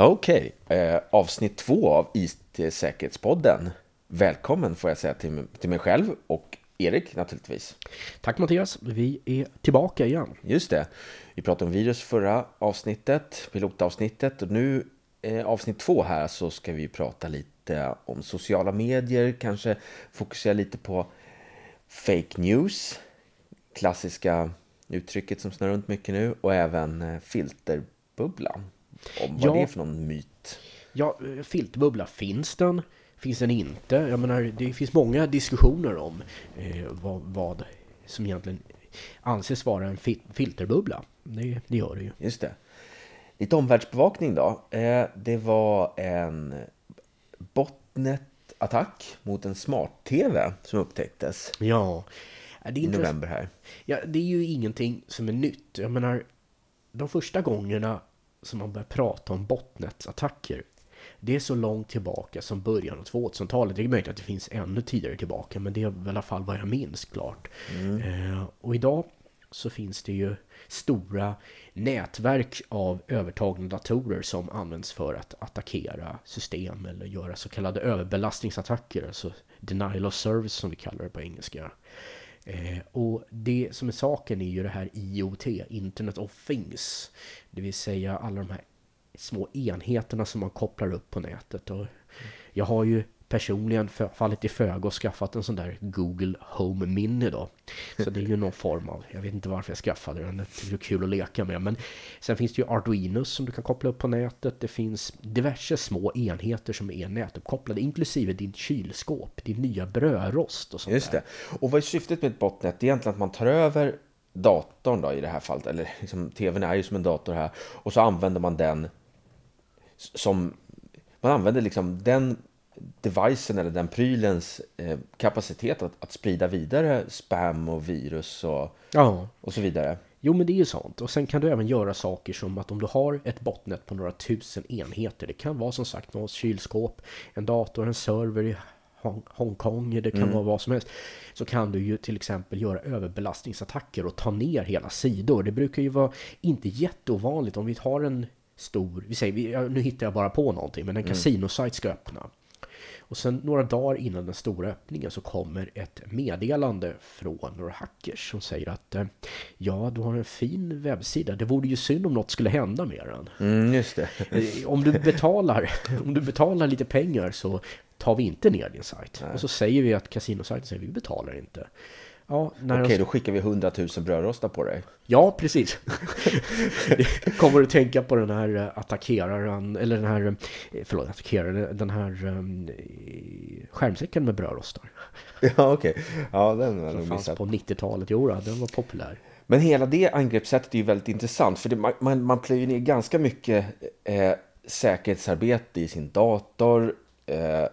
Okej, eh, avsnitt två av IT-säkerhetspodden. Välkommen får jag säga till, till mig själv och Erik naturligtvis. Tack Mattias, vi är tillbaka igen. Just det, vi pratade om virus förra avsnittet, pilotavsnittet och nu eh, avsnitt två här så ska vi prata lite om sociala medier, kanske fokusera lite på fake news, klassiska uttrycket som snurrar runt mycket nu och även eh, filterbubbla. Om vad Ja. det är för någon myt. Ja, eh, filterbubbla, finns den? Finns den inte? Jag menar, det finns många diskussioner om eh, vad, vad som egentligen anses vara en fi- filterbubbla. Det, det gör det ju. Just det. Lite omvärldsbevakning då. Eh, Det var en botnet-attack mot en smart-tv som upptäcktes Ja, det är i november här. Ja, det är ju ingenting som är nytt. Jag menar, de första gångerna som man börjar prata om botnetsattacker det är så långt tillbaka som början av 2000-talet. Det är möjligt att det finns ännu tidigare tillbaka, men det är väl i alla fall vad jag minns klart. Eh, och idag så finns det ju stora nätverk av övertagna datorer som används för att attackera system eller göra så kallade överbelastningsattacker, alltså denial of service som vi kallar det på engelska. Eh, och det som är saken är ju det här IoT, Internet of Things. Det vill säga alla de här små enheterna som man kopplar upp på nätet. Och jag har ju personligen fallit i föga och skaffat en sån där Google Home Mini då. Så det är ju någon form av, jag vet inte varför jag skaffade den, det är kul att leka med. Men sen finns det ju Arduinos som du kan koppla upp på nätet. Det finns diverse små enheter som är nätuppkopplade, inklusive din kylskåp, din nya brödrost och sånt Just där. det. Och vad är syftet med ett botnet? Det är egentligen att man tar över datorn då i det här fallet, eller liksom, tvn är ju som en dator här, och så använder man den som, man använder liksom den devicen eller den prylens eh, kapacitet att, att sprida vidare spam och virus och, Ja, och så vidare. Jo men det är ju sånt. Och sen kan du även göra saker som att om du har ett botnet på några tusen enheter. Det kan vara som sagt något kylskåp, en dator, en server i Hong- Hongkong. Det kan vara vad som helst. Så kan du ju till exempel göra överbelastningsattacker och ta ner hela sidor. Det brukar ju vara inte jätteovanligt om vi har en stor, vi säger, nu hittar jag bara på någonting, men en kasinosajt ska öppna. Och sen några dagar innan den stora öppningen så kommer ett meddelande från några hackers som säger att eh, ja, du har en fin webbsida. Det vore ju synd om något skulle hända med den. Mm, just det. Eh, Om du betalar, om du betalar lite pengar så tar vi inte ner din sajt. Och så säger vi att kasinosajten säger vi betalar inte. Ja, Okej, de, då skickar vi 100 000 brödrostar på dig. ja precis. Kommer du tänka på den här eh, attackeraren, eller den här, eh, förlåt, attackeraren, den här um, skärmsäcken med brödrostar. Ja, okej. Ja, den nog fanns missat. på 90-talet. Jo, den var populär. Men hela det angreppssättet är ju väldigt intressant för det, man, man, man plöjer ner ganska mycket eh, säkerhetsarbete i sin dator, eh,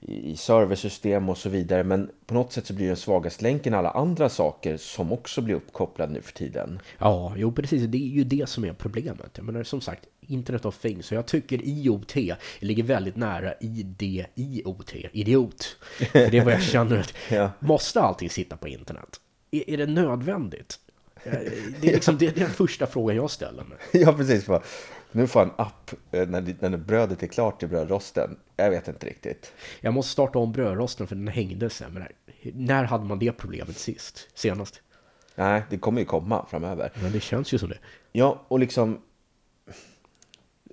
i serversystem och så vidare. Men på något sätt så blir den svagaste länken alla andra saker som också blir uppkopplade nu för tiden. Ja, jo precis. Det är ju det som är problemet. Jag menar som sagt, Internet of Things. Så jag tycker IoT ligger väldigt nära IDIOT. Idiot. För det är vad jag känner. Att, Ja. Måste allting sitta på internet? Är, är det nödvändigt? Eh, Det är, liksom, det är den första frågan jag ställer mig. Ja, precis. Nu får jag en app eh, när, när brödet är klart till brödrosten. Jag vet inte riktigt. Jag måste starta om brödrosten för den hängde. Men när hade man det problemet sist? Senast? Nej, det kommer ju komma framöver. Men det känns ju som det. Ja, och liksom...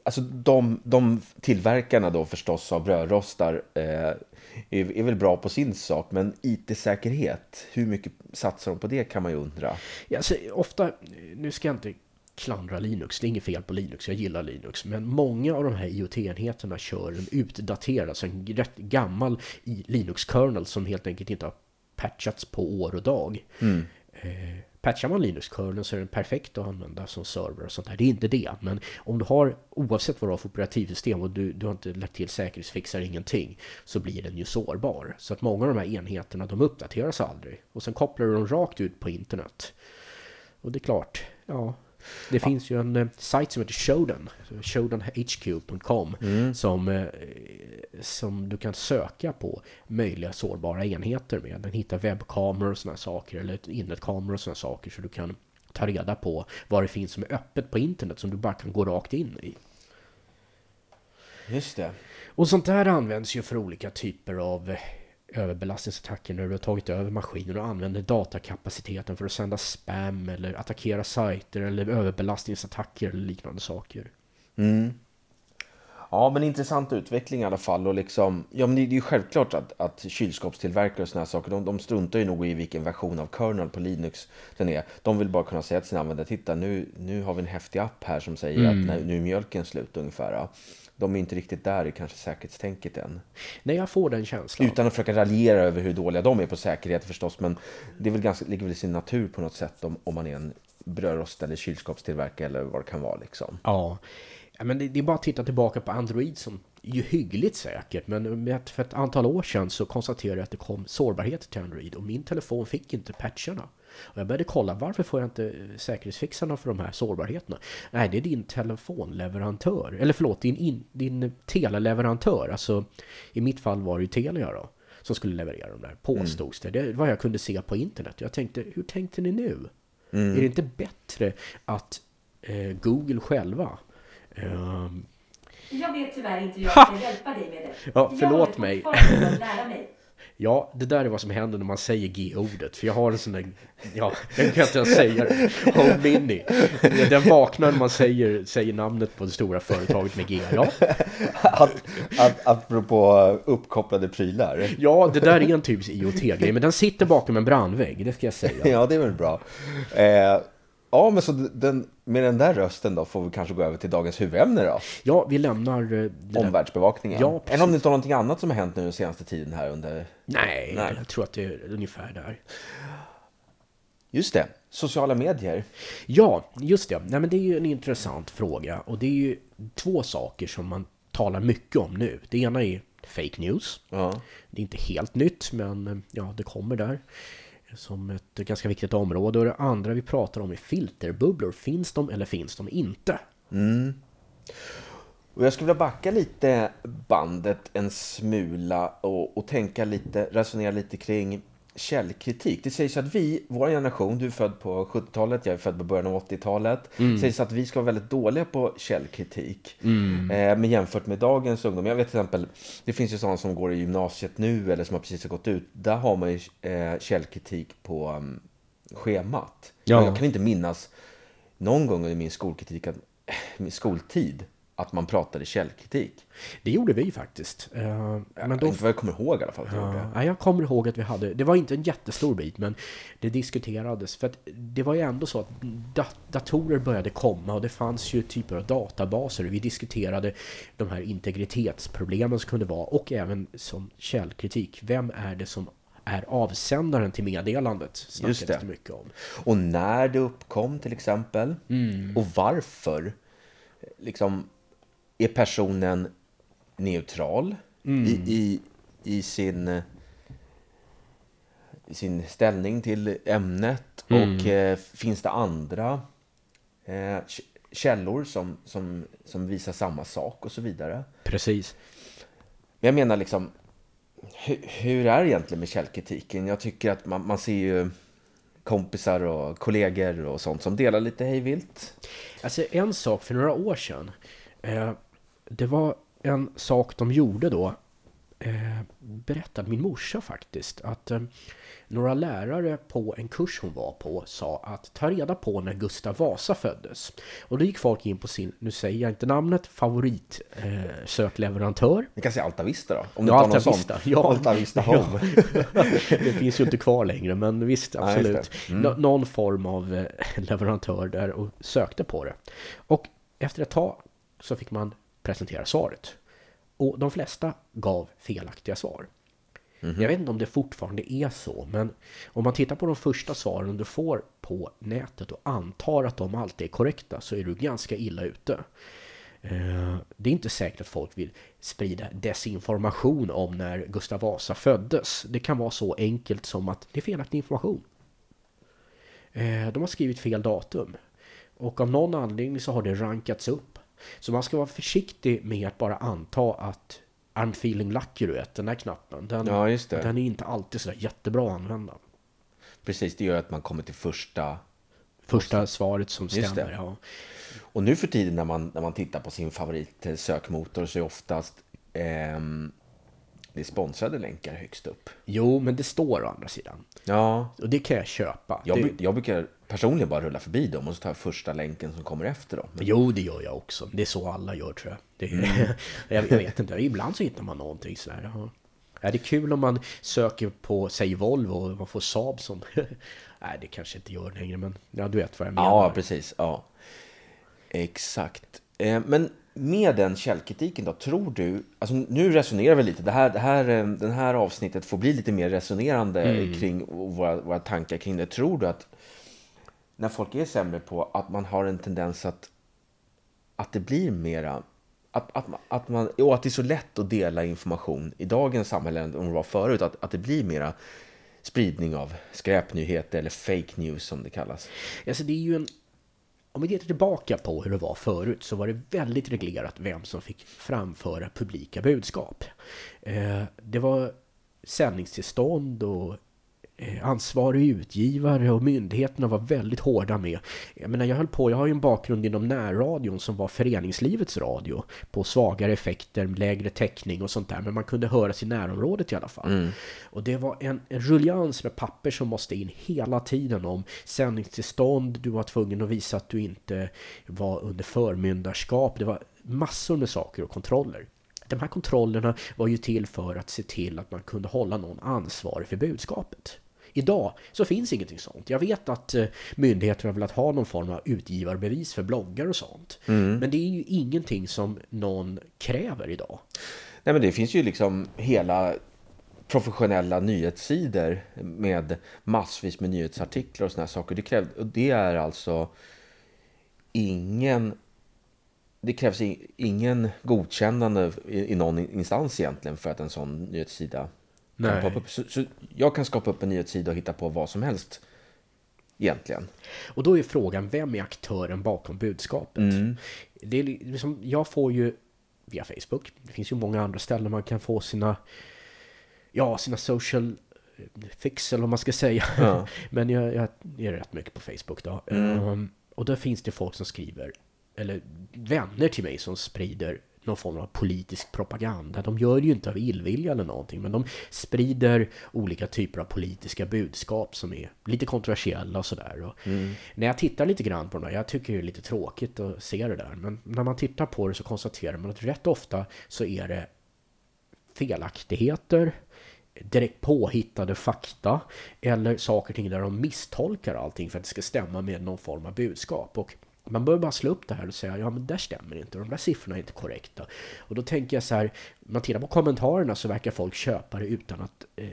Alltså de, de tillverkarna då förstås av brödrostar eh, är, är väl bra på sin sak, men IT-säkerhet, hur mycket satsar de på det kan man ju undra. Ja, alltså, ofta, nu ska jag inte klandra Linux, det är inget fel på Linux, jag gillar Linux. Men många av de här IoT-enheterna kör en utdaterad, alltså en rätt gammal Linux-kernel som helt enkelt inte har patchats på år och dag. Eh, patchar man Linux-kerneln så är den perfekt att använda som server och sånt där. Det är inte det, men om du har, oavsett vad du har för operativsystem och du, du har inte lagt till säkerhetsfixar ingenting, så blir den ju sårbar. Så att många av de här enheterna, de uppdateras aldrig. Och sen kopplar du dem rakt ut på internet. Och det är klart, ja. Det finns ju en eh, sajt som heter Shodan, shodanhq.com, som, eh, som du kan söka på möjliga sårbara enheter med. Den hittar webbkameror och sådana saker, eller internetkameror och sådana saker, så du kan ta reda på vad det finns som är öppet på internet som du bara kan gå rakt in i. Just det. Och sånt där används ju för olika typer av eh, överbelastningsattacker när du har tagit över maskiner och använder datakapaciteten för att sända spam eller attackera sajter eller överbelastningsattacker eller liknande saker. Mm. Ja, men intressant utveckling i alla fall. Och liksom, ja, men det är ju självklart att, att kylskåpstillverkare och såna här saker, de, de struntar ju nog i vilken version av kernel på Linux den är. De vill bara kunna säga till sina användare, titta nu, nu har vi en häftig app här som säger mm. att nu är mjölken slut ungefär. De är inte riktigt där i kanske säkerhetstänket än. Nej, jag får den känslan. Utan att försöka raljera över hur dåliga de är på säkerhet förstås, men det är väl ganska, ligger väl i sin natur på något sätt om, om man är en brödrost eller kylskåpstillverkare eller vad det kan vara liksom. Ja. Men det, det, är bara att titta tillbaka på Android som ju hyggligt säkert. Men för ett antal år sedan så konstaterade jag att det kom sårbarhet till Android och min telefon fick inte patcherna. Och jag började kolla varför får jag inte säkerhetsfixarna för de här sårbarheterna? Nej, det är din telefonleverantör. Eller förlåt, din, in, din teleleverantör. Alltså i mitt fall var det ju Telia då. Som skulle leverera de där, påstods det. Det var vad jag kunde se på internet. Jag tänkte, hur tänkte ni nu? Mm. Är det inte bättre att eh, Google själva Um... Jag vet tyvärr inte hur jag ska hjälpa dig med det. Ja, förlåt jag mig. lära mig. Ja, det där är vad som händer när man säger G-ordet. För jag har en sån där, ja, den kan jag inte ens säga Home Mini. Den vaknar när man säger, säger namnet på det stora företaget med G, ja. Att, att, apropå uppkopplade prylar. Ja, det där är en typisk IoT-grej. Men den sitter bakom en brandvägg, det ska jag säga. Ja, det är väl bra. Eh, Ja, men så den, med den där rösten då får vi kanske gå över till dagens huvudämne då. Ja, vi lämnar... Uh, Omvärldsbevakningen. Ja, Eller om det inte har någonting annat som har hänt nu den senaste tiden här under... Nej, Nej, jag tror att det är ungefär där. Just det, sociala medier. Ja, just det. Nej, men det är ju en intressant fråga. Och det är ju två saker som man talar mycket om nu. Det ena är fake news. Ja. Det är inte helt nytt, men ja, det kommer där som ett ganska viktigt område. Och det andra vi pratar om är filterbubblor. Finns de eller finns de inte? Mm. Och jag skulle vilja backa lite bandet en smula och, och tänka lite, resonera lite kring källkritik. Det sägs att vi, vår generation, du är född på 70-talet, jag är född på början av 80-talet. Mm. Sägs att vi ska vara väldigt dåliga på källkritik. Mm. Eh, men jämfört med dagens ungdom. Jag vet till exempel, det finns ju sådana som går i gymnasiet nu eller som har precis har gått ut. Där har man ju eh, källkritik på um, schemat. Ja. Jag kan inte minnas någon gång under min skolkritik, att, min skoltid, att man pratade källkritik. Det gjorde vi faktiskt. Uh, men då, inte vad jag kommer ihåg i alla fall. Uh, ja, jag kommer ihåg att vi hade, det var inte en jättestor bit, men det diskuterades. För att det var ju ändå så att dat datorer började komma och det fanns ju typer av databaser. Vi diskuterade de här integritetsproblemen som kunde vara och även som källkritik. Vem är det som är avsändaren till meddelandet. Just det. Mycket om. Och när det uppkom till exempel. Mm. Och varför. Liksom är personen neutral mm. i, i, i, sin, i sin ställning till ämnet? Mm. Och eh, finns det andra eh, källor som, som, som visar samma sak och så vidare? Precis. Jag menar liksom, hur, hur är det egentligen med källkritiken? Jag tycker att man, man ser ju kompisar och kollegor och sånt som delar lite hejvilt. Alltså en sak för några år sedan eh, det var en sak de gjorde då, eh, berättade min morsa faktiskt, att eh, några lärare på en kurs hon var på sa att ta reda på när Gustav Vasa föddes. Och då gick folk in på sin, nu säger jag inte namnet, favorit eh, sökleverantör. Vi kan säga Altavista då? Om du ja, Alta Vista. Ja, Altavista Home. Ja. det finns ju inte kvar längre, men visst, absolut. Nej, mm. Någon form av eh, leverantör där och sökte på det. Och efter ett tag så fick man presentera svaret. Och de flesta gav felaktiga svar. Mm -hmm. Jag vet inte om det fortfarande är så, men om man tittar på de första svaren du får på nätet och antar att de alltid är korrekta så är du ganska illa ute. Eh, det är inte säkert att folk vill sprida desinformation om när Gustav Vasa föddes. Det kan vara så enkelt som att det är felaktig information. Eh, de har skrivit fel datum. Och av någon anledning så har det rankats upp så man ska vara försiktig med att bara anta att I'm feeling lucky, du vet, den där knappen. Den, ja, den är inte alltid så jättebra att använda. Precis, det gör att man kommer till första... Första svaret som stämmer, ja. Och nu för tiden när man, när man tittar på sin favoritsökmotor så är oftast ehm, det är sponsrade länkar högst upp. Jo, men det står å andra sidan. Ja, Och det kan jag köpa. jag, det, jag brukar personligen bara rulla förbi dem och så tar jag första länken som kommer efter dem. Jo, det gör jag också. Det är så alla gör tror jag. Är, jag, jag vet inte, ibland så hittar man någonting sådär. Ja. Ja, det är kul om man söker på, säg Volvo och man får Saab som... Nej, det kanske inte gör längre, men ja, du vet vad jag menar. Ja, precis. Ja. Exakt. Eh, Men med den källkritiken då, tror du... Alltså nu resonerar vi lite. Det här, det här, eh, den här avsnittet får bli lite mer resonerande kring våra, våra tankar kring det. Tror du att när folk är sämre på att man har en tendens att, att det blir mera... Att, att, att, man, och att det är så lätt att dela information i dagens samhälle än det var förut. Att, att det blir mera spridning av skräpnyheter eller fake news som det kallas. Alltså det är ju en... Om vi tittar tillbaka på hur det var förut så var det väldigt reglerat vem som fick framföra publika budskap. Eh, det var sändningstillstånd och ansvarig utgivare och myndigheterna var väldigt hårda med. Jag menar, jag höll på, jag har ju en bakgrund inom närradion som var föreningslivets radio på svagare effekter, lägre täckning och sånt där, men man kunde höras i närområdet i alla fall. Och det var en, en ruljans med papper som måste in hela tiden om sändningstillstånd, du var tvungen att visa att du inte var under förmyndarskap, det var massor med saker och kontroller. De här kontrollerna var ju till för att se till att man kunde hålla någon ansvarig för budskapet. Idag så finns ingenting sånt. Jag vet att eh, myndigheter har velat ha någon form av utgivarbevis för bloggar och sånt. Men det är ju ingenting som någon kräver idag. Nej, men det finns ju liksom hela professionella nyhetssidor med massvis med nyhetsartiklar och såna här saker. Det, kräv, och det är alltså ingen... Det krävs ingen godkännande i, någon instans egentligen för att en sån nyhetssida Nej. upp. Så, så jag kan skapa upp en nyhetssida och hitta på vad som helst egentligen. Och då är frågan, vem är aktören bakom budskapet? Det är liksom, jag får ju via Facebook, det finns ju många andra ställen man kan få sina, ja, sina social fix eller vad man ska säga. Ja. Men jag, jag är rätt mycket på Facebook då. Ehm, och då finns det folk som skriver, eller vänner till mig som sprider någon form av politisk propaganda. De gör det ju inte av illvilja eller någonting, men de sprider olika typer av politiska budskap som är lite kontroversiella och sådär. Och När jag tittar lite grann på det, jag tycker det är lite tråkigt att se det där, men när man tittar på det så konstaterar man att rätt ofta så är det felaktigheter, direkt påhittade fakta eller saker och ting där de misstolkar allting för att det ska stämma med någon form av budskap. Och man bör bara slå upp det här och säga ja men där stämmer inte, de där siffrorna är inte korrekta. Och då tänker jag så här, man tittar på kommentarerna så verkar folk köpa det utan att eh,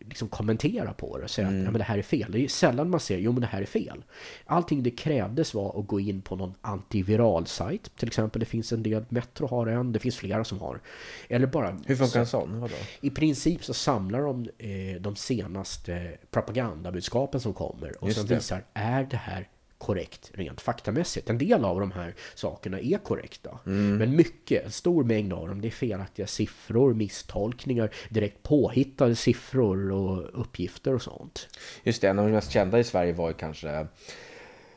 liksom kommentera på det och säga att ja, men det här är fel. Det är sällan man säger jo men det här är fel. Allting det krävdes var att gå in på någon antiviral sajt. Till exempel det finns en del, Metro har en, det finns flera som har. Eller bara Hur funkar en sån? Vadå? i princip så samlar de eh, de senaste propagandabudskapen som kommer och Just som det. visar, är det här korrekt rent faktamässigt? En del av de här sakerna är korrekta. Mm. Men mycket, en stor mängd av dem, det är felaktiga siffror, misstolkningar, direkt påhittade siffror och uppgifter och sånt. Just det, en av de mest kända i Sverige var ju kanske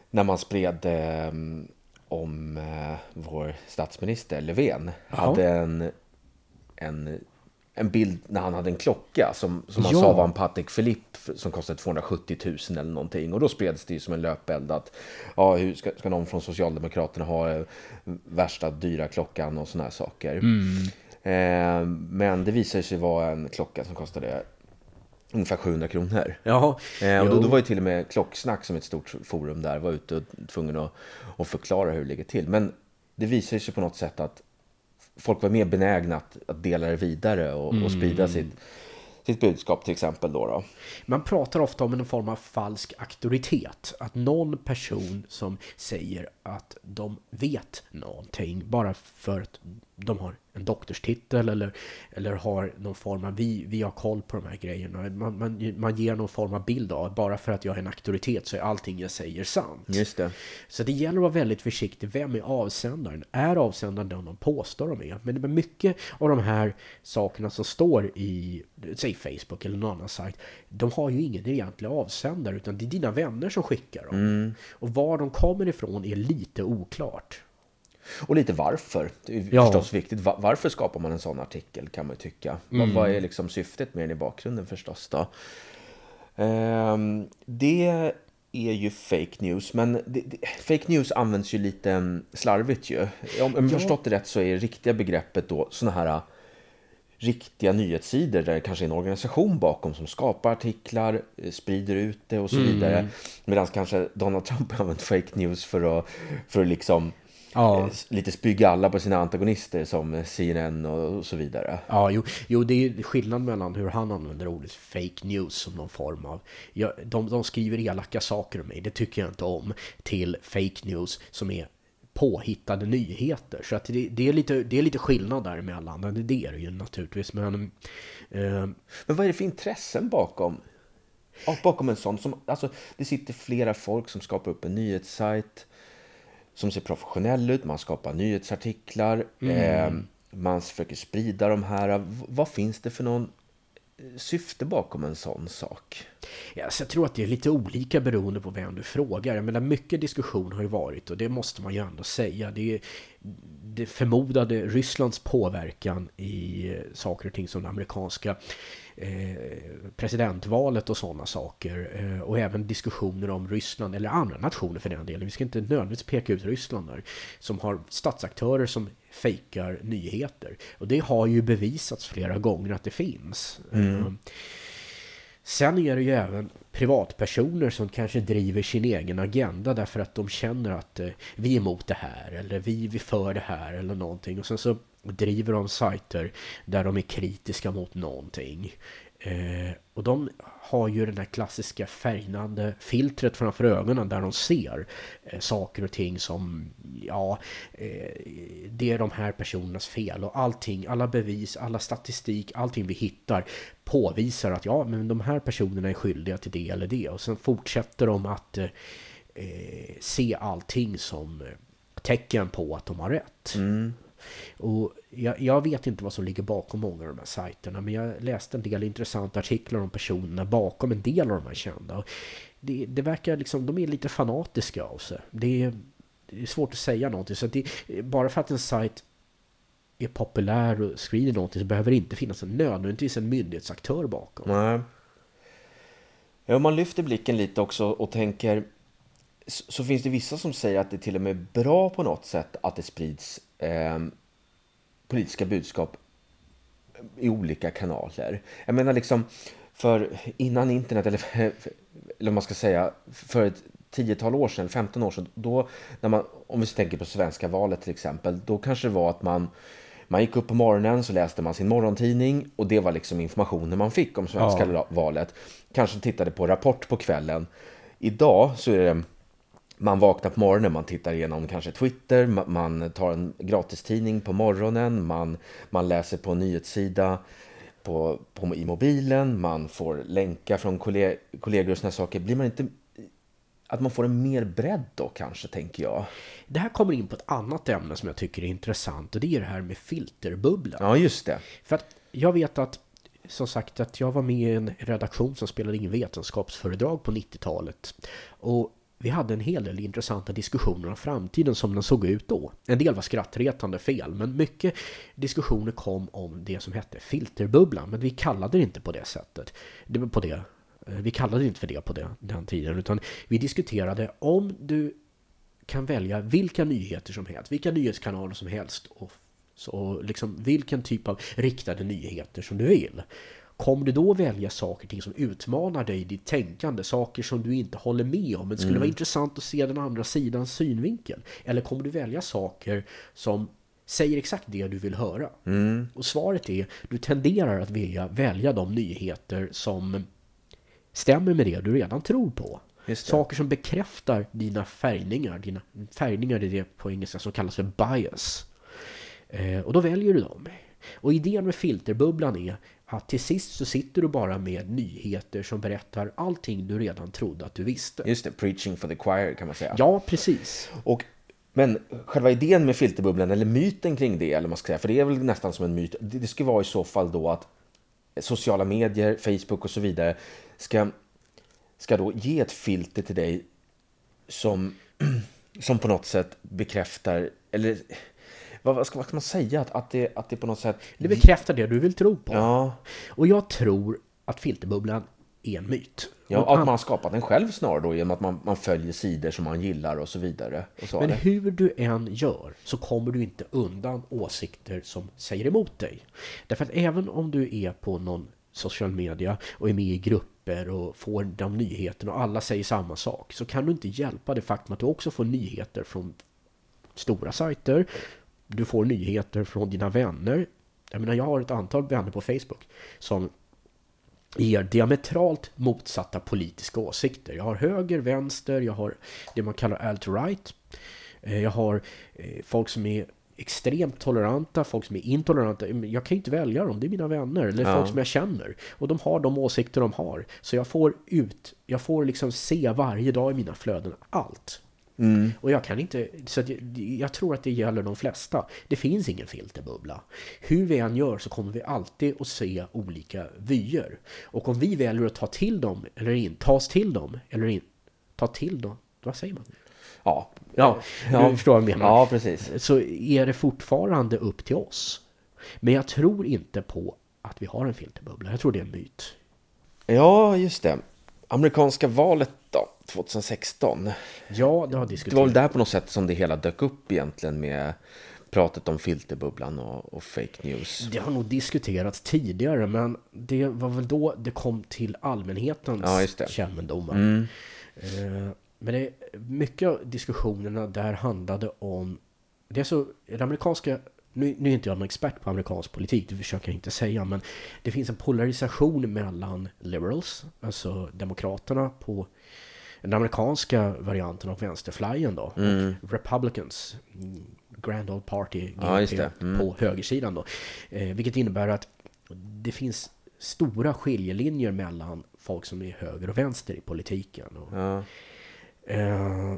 när man spred eh, om eh, vår statsminister Löfven hade en, en, en bild när han hade en klocka som, som han Ja. sa var en Patek Philippe som kostade 270 000 eller någonting. Och då spreds det ju som en löpeld att ja, hur ska, ska någon från Socialdemokraterna ha eh, värsta dyra klockan och såna här saker. Eh, men det visade sig vara en klocka som kostade ungefär 700 kronor. Ja, Eh, och då, då var ju till och med Klocksnack som ett stort forum där var ute och tvungen att, att förklara hur det ligger till. Men det visar sig på något sätt att folk var mer benägna att, att dela det vidare och, och sprida sitt, sitt budskap till exempel. Då, då. Man pratar ofta om en form av falsk auktoritet. Att någon person som säger att de vet någonting bara för att de har en doktorstitel eller, eller har någon form av, vi, vi har koll på de här grejerna. Man, man, man ger någon form av bild av, bara för att jag är en auktoritet så är allting jag säger sant. Just det. Så det gäller att vara väldigt försiktig. Vem är avsändaren? Är avsändaren den de påstår de är? Men mycket av de här sakerna som står i, säg Facebook eller någon annan sajt, de har ju ingen egentlig avsändare utan det är dina vänner som skickar dem. Mm. Och var de kommer ifrån är lite oklart. Och lite varför. Det är Ja. förstås viktigt. Va- Varför skapar man en sån artikel kan man ju tycka. Vad- Mm. Vad är liksom syftet med den i bakgrunden förstås då? Ehm, det är ju fake news, men det, det, fake news används ju lite slarvigt ju. Om, om jag Ja. förstått det rätt så är det riktiga begreppet då såna här äh, riktiga nyhetssidor där det kanske är en organisation bakom som skapar artiklar, eh, sprider ut det och så Mm. vidare. Medan kanske Donald Trump har använt fake news för att, för att liksom Ja. eh, lite spygga alla på sina antagonister som CNN och så vidare. Ja, jo, jo, det är skillnad mellan hur han använder ordet fake news som någon form av... Ja, de, de skriver elaka saker om mig, det tycker jag inte om. Till fake news som är påhittade nyheter. Så att det, det, är, lite, det är lite skillnad däremellan. Det, det är det ju naturligtvis. Men eh, Men vad är det för intressen bakom? Ja, bakom en sån som, alltså det sitter flera folk som skapar upp en nyhetssajt som ser professionell ut, man skapar nyhetsartiklar, eh, man försöker sprida de här. Vad finns det för någon eh, syfte bakom en sån sak? Ja, så jag tror att det är lite olika beroende på vem du frågar. Jag menar, mycket diskussion har ju varit och det måste man ju ändå säga. Det är det förmodade Rysslands påverkan i eh, saker och ting som det amerikanska presidentvalet och sådana saker. Eh, och även diskussioner om Ryssland eller andra nationer för den delen. Vi ska inte nödvändigtvis peka ut Ryssland där. Som har statsaktörer som fejkar nyheter. Och det har ju bevisats flera gånger att det finns. Eh, Sen är det ju även privatpersoner som kanske driver sin egen agenda därför att de känner att eh, vi är emot det här eller vi, vi för det här eller någonting. Och sen så driver de sajter där de är kritiska mot någonting. Eh, och de har ju den här klassiska färgnande filtret framför ögonen där de ser eh, saker och ting som, ja, eh, det är de här personernas fel och allting, alla bevis, alla statistik, allting vi hittar påvisar att ja, men de här personerna är skyldiga till det eller det och sen fortsätter de att eh, eh se allting som eh, tecken på att de har rätt. Mm. Och jag, jag vet inte vad som ligger bakom många av de här sajterna men jag läste en del intressanta artiklar om personerna bakom en del av de här kända. Och det, det verkar liksom, de är lite fanatiska av sig. Det är, det är svårt att säga någonting. Så att det, bara för att en sajt är populär och skriver någonting så behöver det inte finnas en nödvändigtvis en myndighetsaktör bakom. Nej. Ja, om man lyfter blicken lite också och tänker så, så finns det vissa som säger att det till och med är bra på något sätt att det sprids eh, politiska budskap i olika kanaler. Jag menar liksom, för innan internet, eller, eller vad man ska säga, för ett tiotal år sedan, 15 år sedan, då, när man, om vi tänker på svenska valet till exempel, då kanske det var att man man gick upp på morgonen så läste man sin morgontidning och det var liksom informationen man fick om svenska Ja. valet. Kanske tittade på Rapport på kvällen. Idag så är det man vaknar på morgonen, man tittar igenom kanske Twitter, ma- man tar en gratistidning på morgonen, man, man läser på en nyhetssida på, på, i mobilen, man får länkar från kolleg, kollegor och såna saker. Blir man inte... Att man får en mer bredd då kanske, tänker jag. Det här kommer in på ett annat ämne som jag tycker är intressant och det är det här med filterbubblan. Ja, just det. För att jag vet att, som sagt, att jag var med i en redaktion som spelade in vetenskapsföredrag på 90-talet. Och vi hade en hel del intressanta diskussioner om framtiden som den såg ut då. En del var skrattretande fel, men mycket diskussioner kom om det som hette filterbubblan. Men vi kallade det inte på det sättet. Det var på det. Eh, vi kallade det inte för det på det, den tiden, utan vi diskuterade om du kan välja vilka nyheter som helst, vilka nyhetskanaler som helst och så liksom vilken typ av riktade nyheter som du vill. Kommer du då välja saker ting som utmanar dig i ditt tänkande, saker som du inte håller med om, men skulle vara intressant att se den andra sidans synvinkel? Eller kommer du välja saker som säger exakt det du vill höra? Och svaret är, du tenderar att vilja välja de nyheter som stämmer med det du redan tror på. Det. Saker som bekräftar dina färgningar. Dina färgningar är det på engelska som kallas för bias. Eh, och då väljer du dem. Och idén med filterbubblan är att till sist så sitter du bara med nyheter som berättar allting du redan trodde att du visste. Just det, preaching for the choir kan man säga. Ja, precis. Och, men själva idén med filterbubblan, eller myten kring det, eller man ska säga, för det är väl nästan som en myt, det, det ska vara i så fall då att sociala medier, Facebook och så vidare ska, ska då ge ett filter till dig som, som på något sätt bekräftar, eller vad, vad, ska, vad ska man säga? Att, att, det, att det på något sätt... Det bekräftar det du vill tro på. Ja. Och jag tror att filterbubblan är en myt. Ja, Och att man har skapat den själv snarare då genom att man, man följer sidor som man gillar och så vidare. Och så Men det. hur du än gör så kommer du inte undan åsikter som säger emot dig. Därför att även om du är på någon social media och är med i grupper och får de nyheterna och alla säger samma sak så kan du inte hjälpa det faktum att du också får nyheter från stora sajter. Du får nyheter från dina vänner. Jag menar, jag har ett antal vänner på Facebook som ger diametralt motsatta politiska åsikter. Jag har höger, vänster, jag har det man kallar alt-right. Eh, Jag har eh, folk som är extremt toleranta, folk som är intoleranta. Jag kan ju inte välja dem, det är mina vänner eller Ja. folk som jag känner. Och de har de åsikter de har. Så jag får ut, jag får liksom se varje dag i mina flöden allt. Mm. Och jag kan inte, så jag, jag tror att det gäller de flesta. Det finns ingen filterbubbla. Hur vi än gör så kommer vi alltid att se olika vyer. Och om vi väljer att ta till dem eller inte, tas till dem eller inte, ta till dem, vad säger man? Ja. Ja, Ja. du förstår vad jag menar. ja, precis. Så är det fortfarande upp till oss. Men jag tror inte på att vi har en filterbubbla. Jag tror det är en myt. Ja, just det. Amerikanska valet då, 2016. Ja, det har Det var väl diskuterats. där på något sätt som det hela dök upp egentligen med pratet om filterbubblan och, och fake news. Det har nog diskuterats tidigare, men det var väl då det kom till allmänhetens Ja, kännedom. Mm. Eh, Men det, mycket av diskussionerna där handlade om... Det är så, det amerikanska... Nu, nu är inte jag någon expert på amerikansk politik, det försöker jag inte säga, men det finns en polarisation mellan liberals, alltså demokraterna på den amerikanska varianten av vänsterflyen då, Mm. republicans, Grand Old Party, Ja, GOP, det. Mm. på högersidan då. Eh, vilket innebär att det finns stora skiljelinjer mellan folk som är höger och vänster i politiken. Och, Ja. Eh,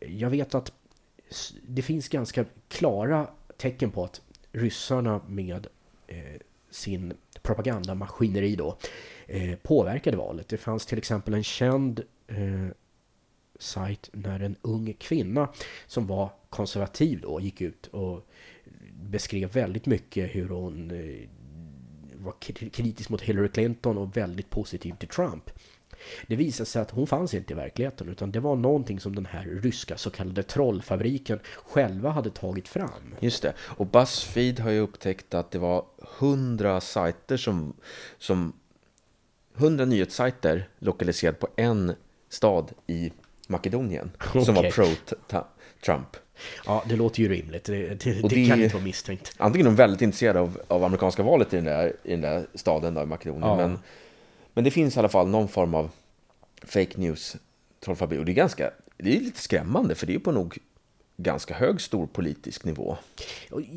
jag vet att det finns ganska klara tecken på att ryssarna med eh, sin propagandamaskineri då eh, påverkade valet. Det fanns till exempel en känd eh, sajt när en ung kvinna som var konservativ då gick ut och beskrev väldigt mycket hur hon eh, var kritisk mot Hillary Clinton och väldigt positiv till Trump. Det visade sig att hon fanns inte i verkligheten utan det var någonting som den här ryska så kallade trollfabriken själva hade tagit fram. Just det. Och Buzzfeed har ju upptäckt att det var hundra sajter som, som 100 nyhetssajter lokaliserade på en stad i Makedonien som var pro-Trump. Ja, det låter ju rimligt. Det, det, det, det- kan inte vara misstänkt. Antingen är de väldigt intresserade av, av amerikanska valet i den där, i den där staden då, i Makedonien. Ja. Men, men det finns i alla fall någon form av fake news trollfabrik. Och det är ganska, det är lite skrämmande för det är på nog ganska hög stor politisk nivå.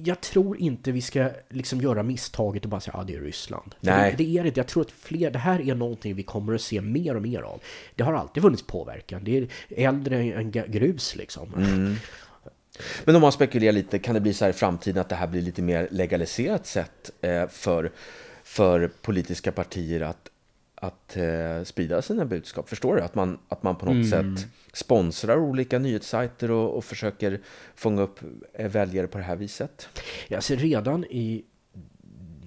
Jag tror inte vi ska liksom göra misstaget och bara säga att ah, det är Ryssland. Nej. Det, det är det. Jag tror att fler, det här är någonting vi kommer att se mer och mer av. Det har alltid funnits påverkan. Det är äldre än grus liksom. Mm. Men om man spekulerar lite, kan det bli så här i framtiden att det här blir lite mer legaliserat sätt eh, för, för politiska partier att, att eh, sprida sina budskap? Förstår du? Att man, att man på något sätt sponsrar olika nyhetssajter och, och försöker fånga upp eh, väljare på det här viset? Jag ser redan i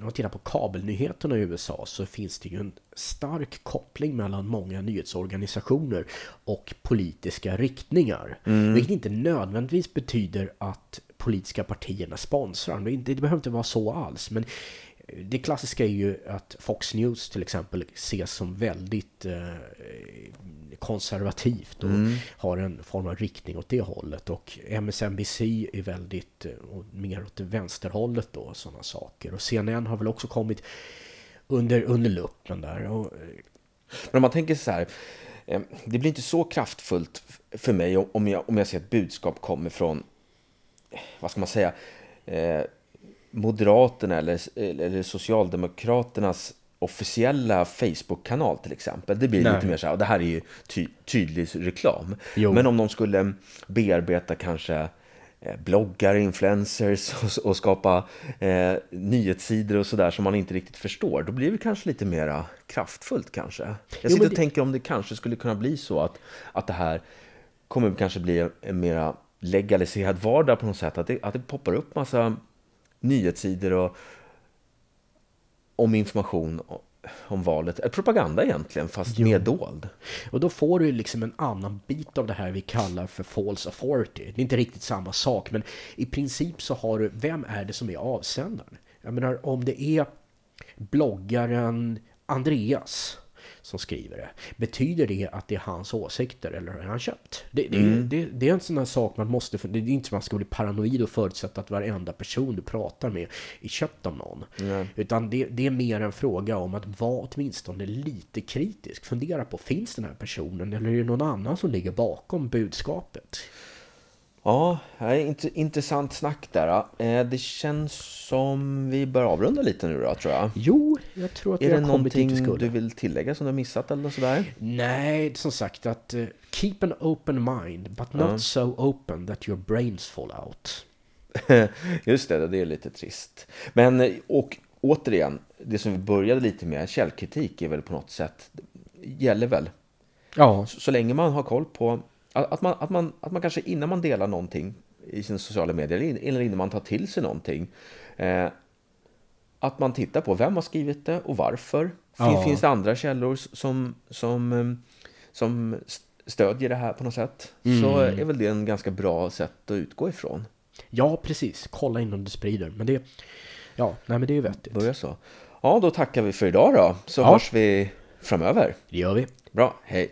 om man tittar på kabelnyheterna i USA så finns det ju en stark koppling mellan många nyhetsorganisationer och politiska riktningar. Vilket inte nödvändigtvis betyder att politiska partierna sponsrar. Det, det behöver inte vara så alls. Men det klassiska är ju att Fox News till exempel ses som väldigt eh, konservativt och har en form av riktning åt det hållet. Och MSNBC är väldigt eh, mer åt vänsterhållet då, sådana saker. Och CNN har väl också kommit under, under luppen där. Och, eh, Men om man tänker så här, det blir inte så kraftfullt för mig om jag, om jag ser ett budskap kommer från, vad ska man säga, Moderaterna eller, eller Socialdemokraternas officiella Facebook-kanal till exempel. Det blir Nej. lite mer så här, det här är ju ty tydlig reklam. Jo. Men om de skulle bearbeta kanske eh, bloggar, influencers och, och skapa eh, nyhetssidor och sådär som man inte riktigt förstår, då blir det kanske lite mera kraftfullt kanske. Jag Jo, sitter och det- tänker om det kanske skulle kunna bli så att, att det här kommer kanske bli en mera legaliserad vardag på något sätt. Att det, att det poppar upp massa nyhetssidor och om information om valet. Propaganda egentligen, fast mer dold. Och då får du liksom en annan bit av det här vi kallar för false authority. Det är inte riktigt samma sak, men i princip så har du, vem är det som är avsändaren? Jag menar, om det är bloggaren Andreas som skriver det, betyder det att det är hans åsikter eller är han köpt? Det, det, det, det är en sån här sak man måste, det är inte som man ska bli paranoid och förutsätta att varenda person du pratar med är köpt av någon. Utan det, det är mer en fråga om att vara åtminstone lite kritisk. Fundera på, finns den här personen eller är det någon annan som ligger bakom budskapet? Ja, det är int- intressant snack där. Eh, Det känns som vi bör avrunda lite nu då, tror jag. Jo, jag tror att Är vi det har kommit dit vi någonting skulle. du vill tillägga som du har missat eller sådär? Nej, som sagt att eh, keep an open mind but not so open that your brains fall out. Just det, det är lite trist. Men, eh, och återigen, det som vi började lite med, källkritik är väl på något sätt, gäller väl. Ja, Så, så länge man har koll på, att, man, att, man, att man kanske innan man delar någonting i sina sociala medier, eller in- eller innan man tar till sig någonting, eh, att man tittar på vem har skrivit det och varför. Ja. Finns det andra källor som, som, eh, som stödjer det här på något sätt? Så är väl det en ganska bra sätt att utgå ifrån. ja precis. Kolla innan du sprider. Men det, ja, nej men det är ju vettigt. Börja så. Ja, då tackar vi för idag då, så Ja. hörs vi framöver. Det gör vi. Bra, hej!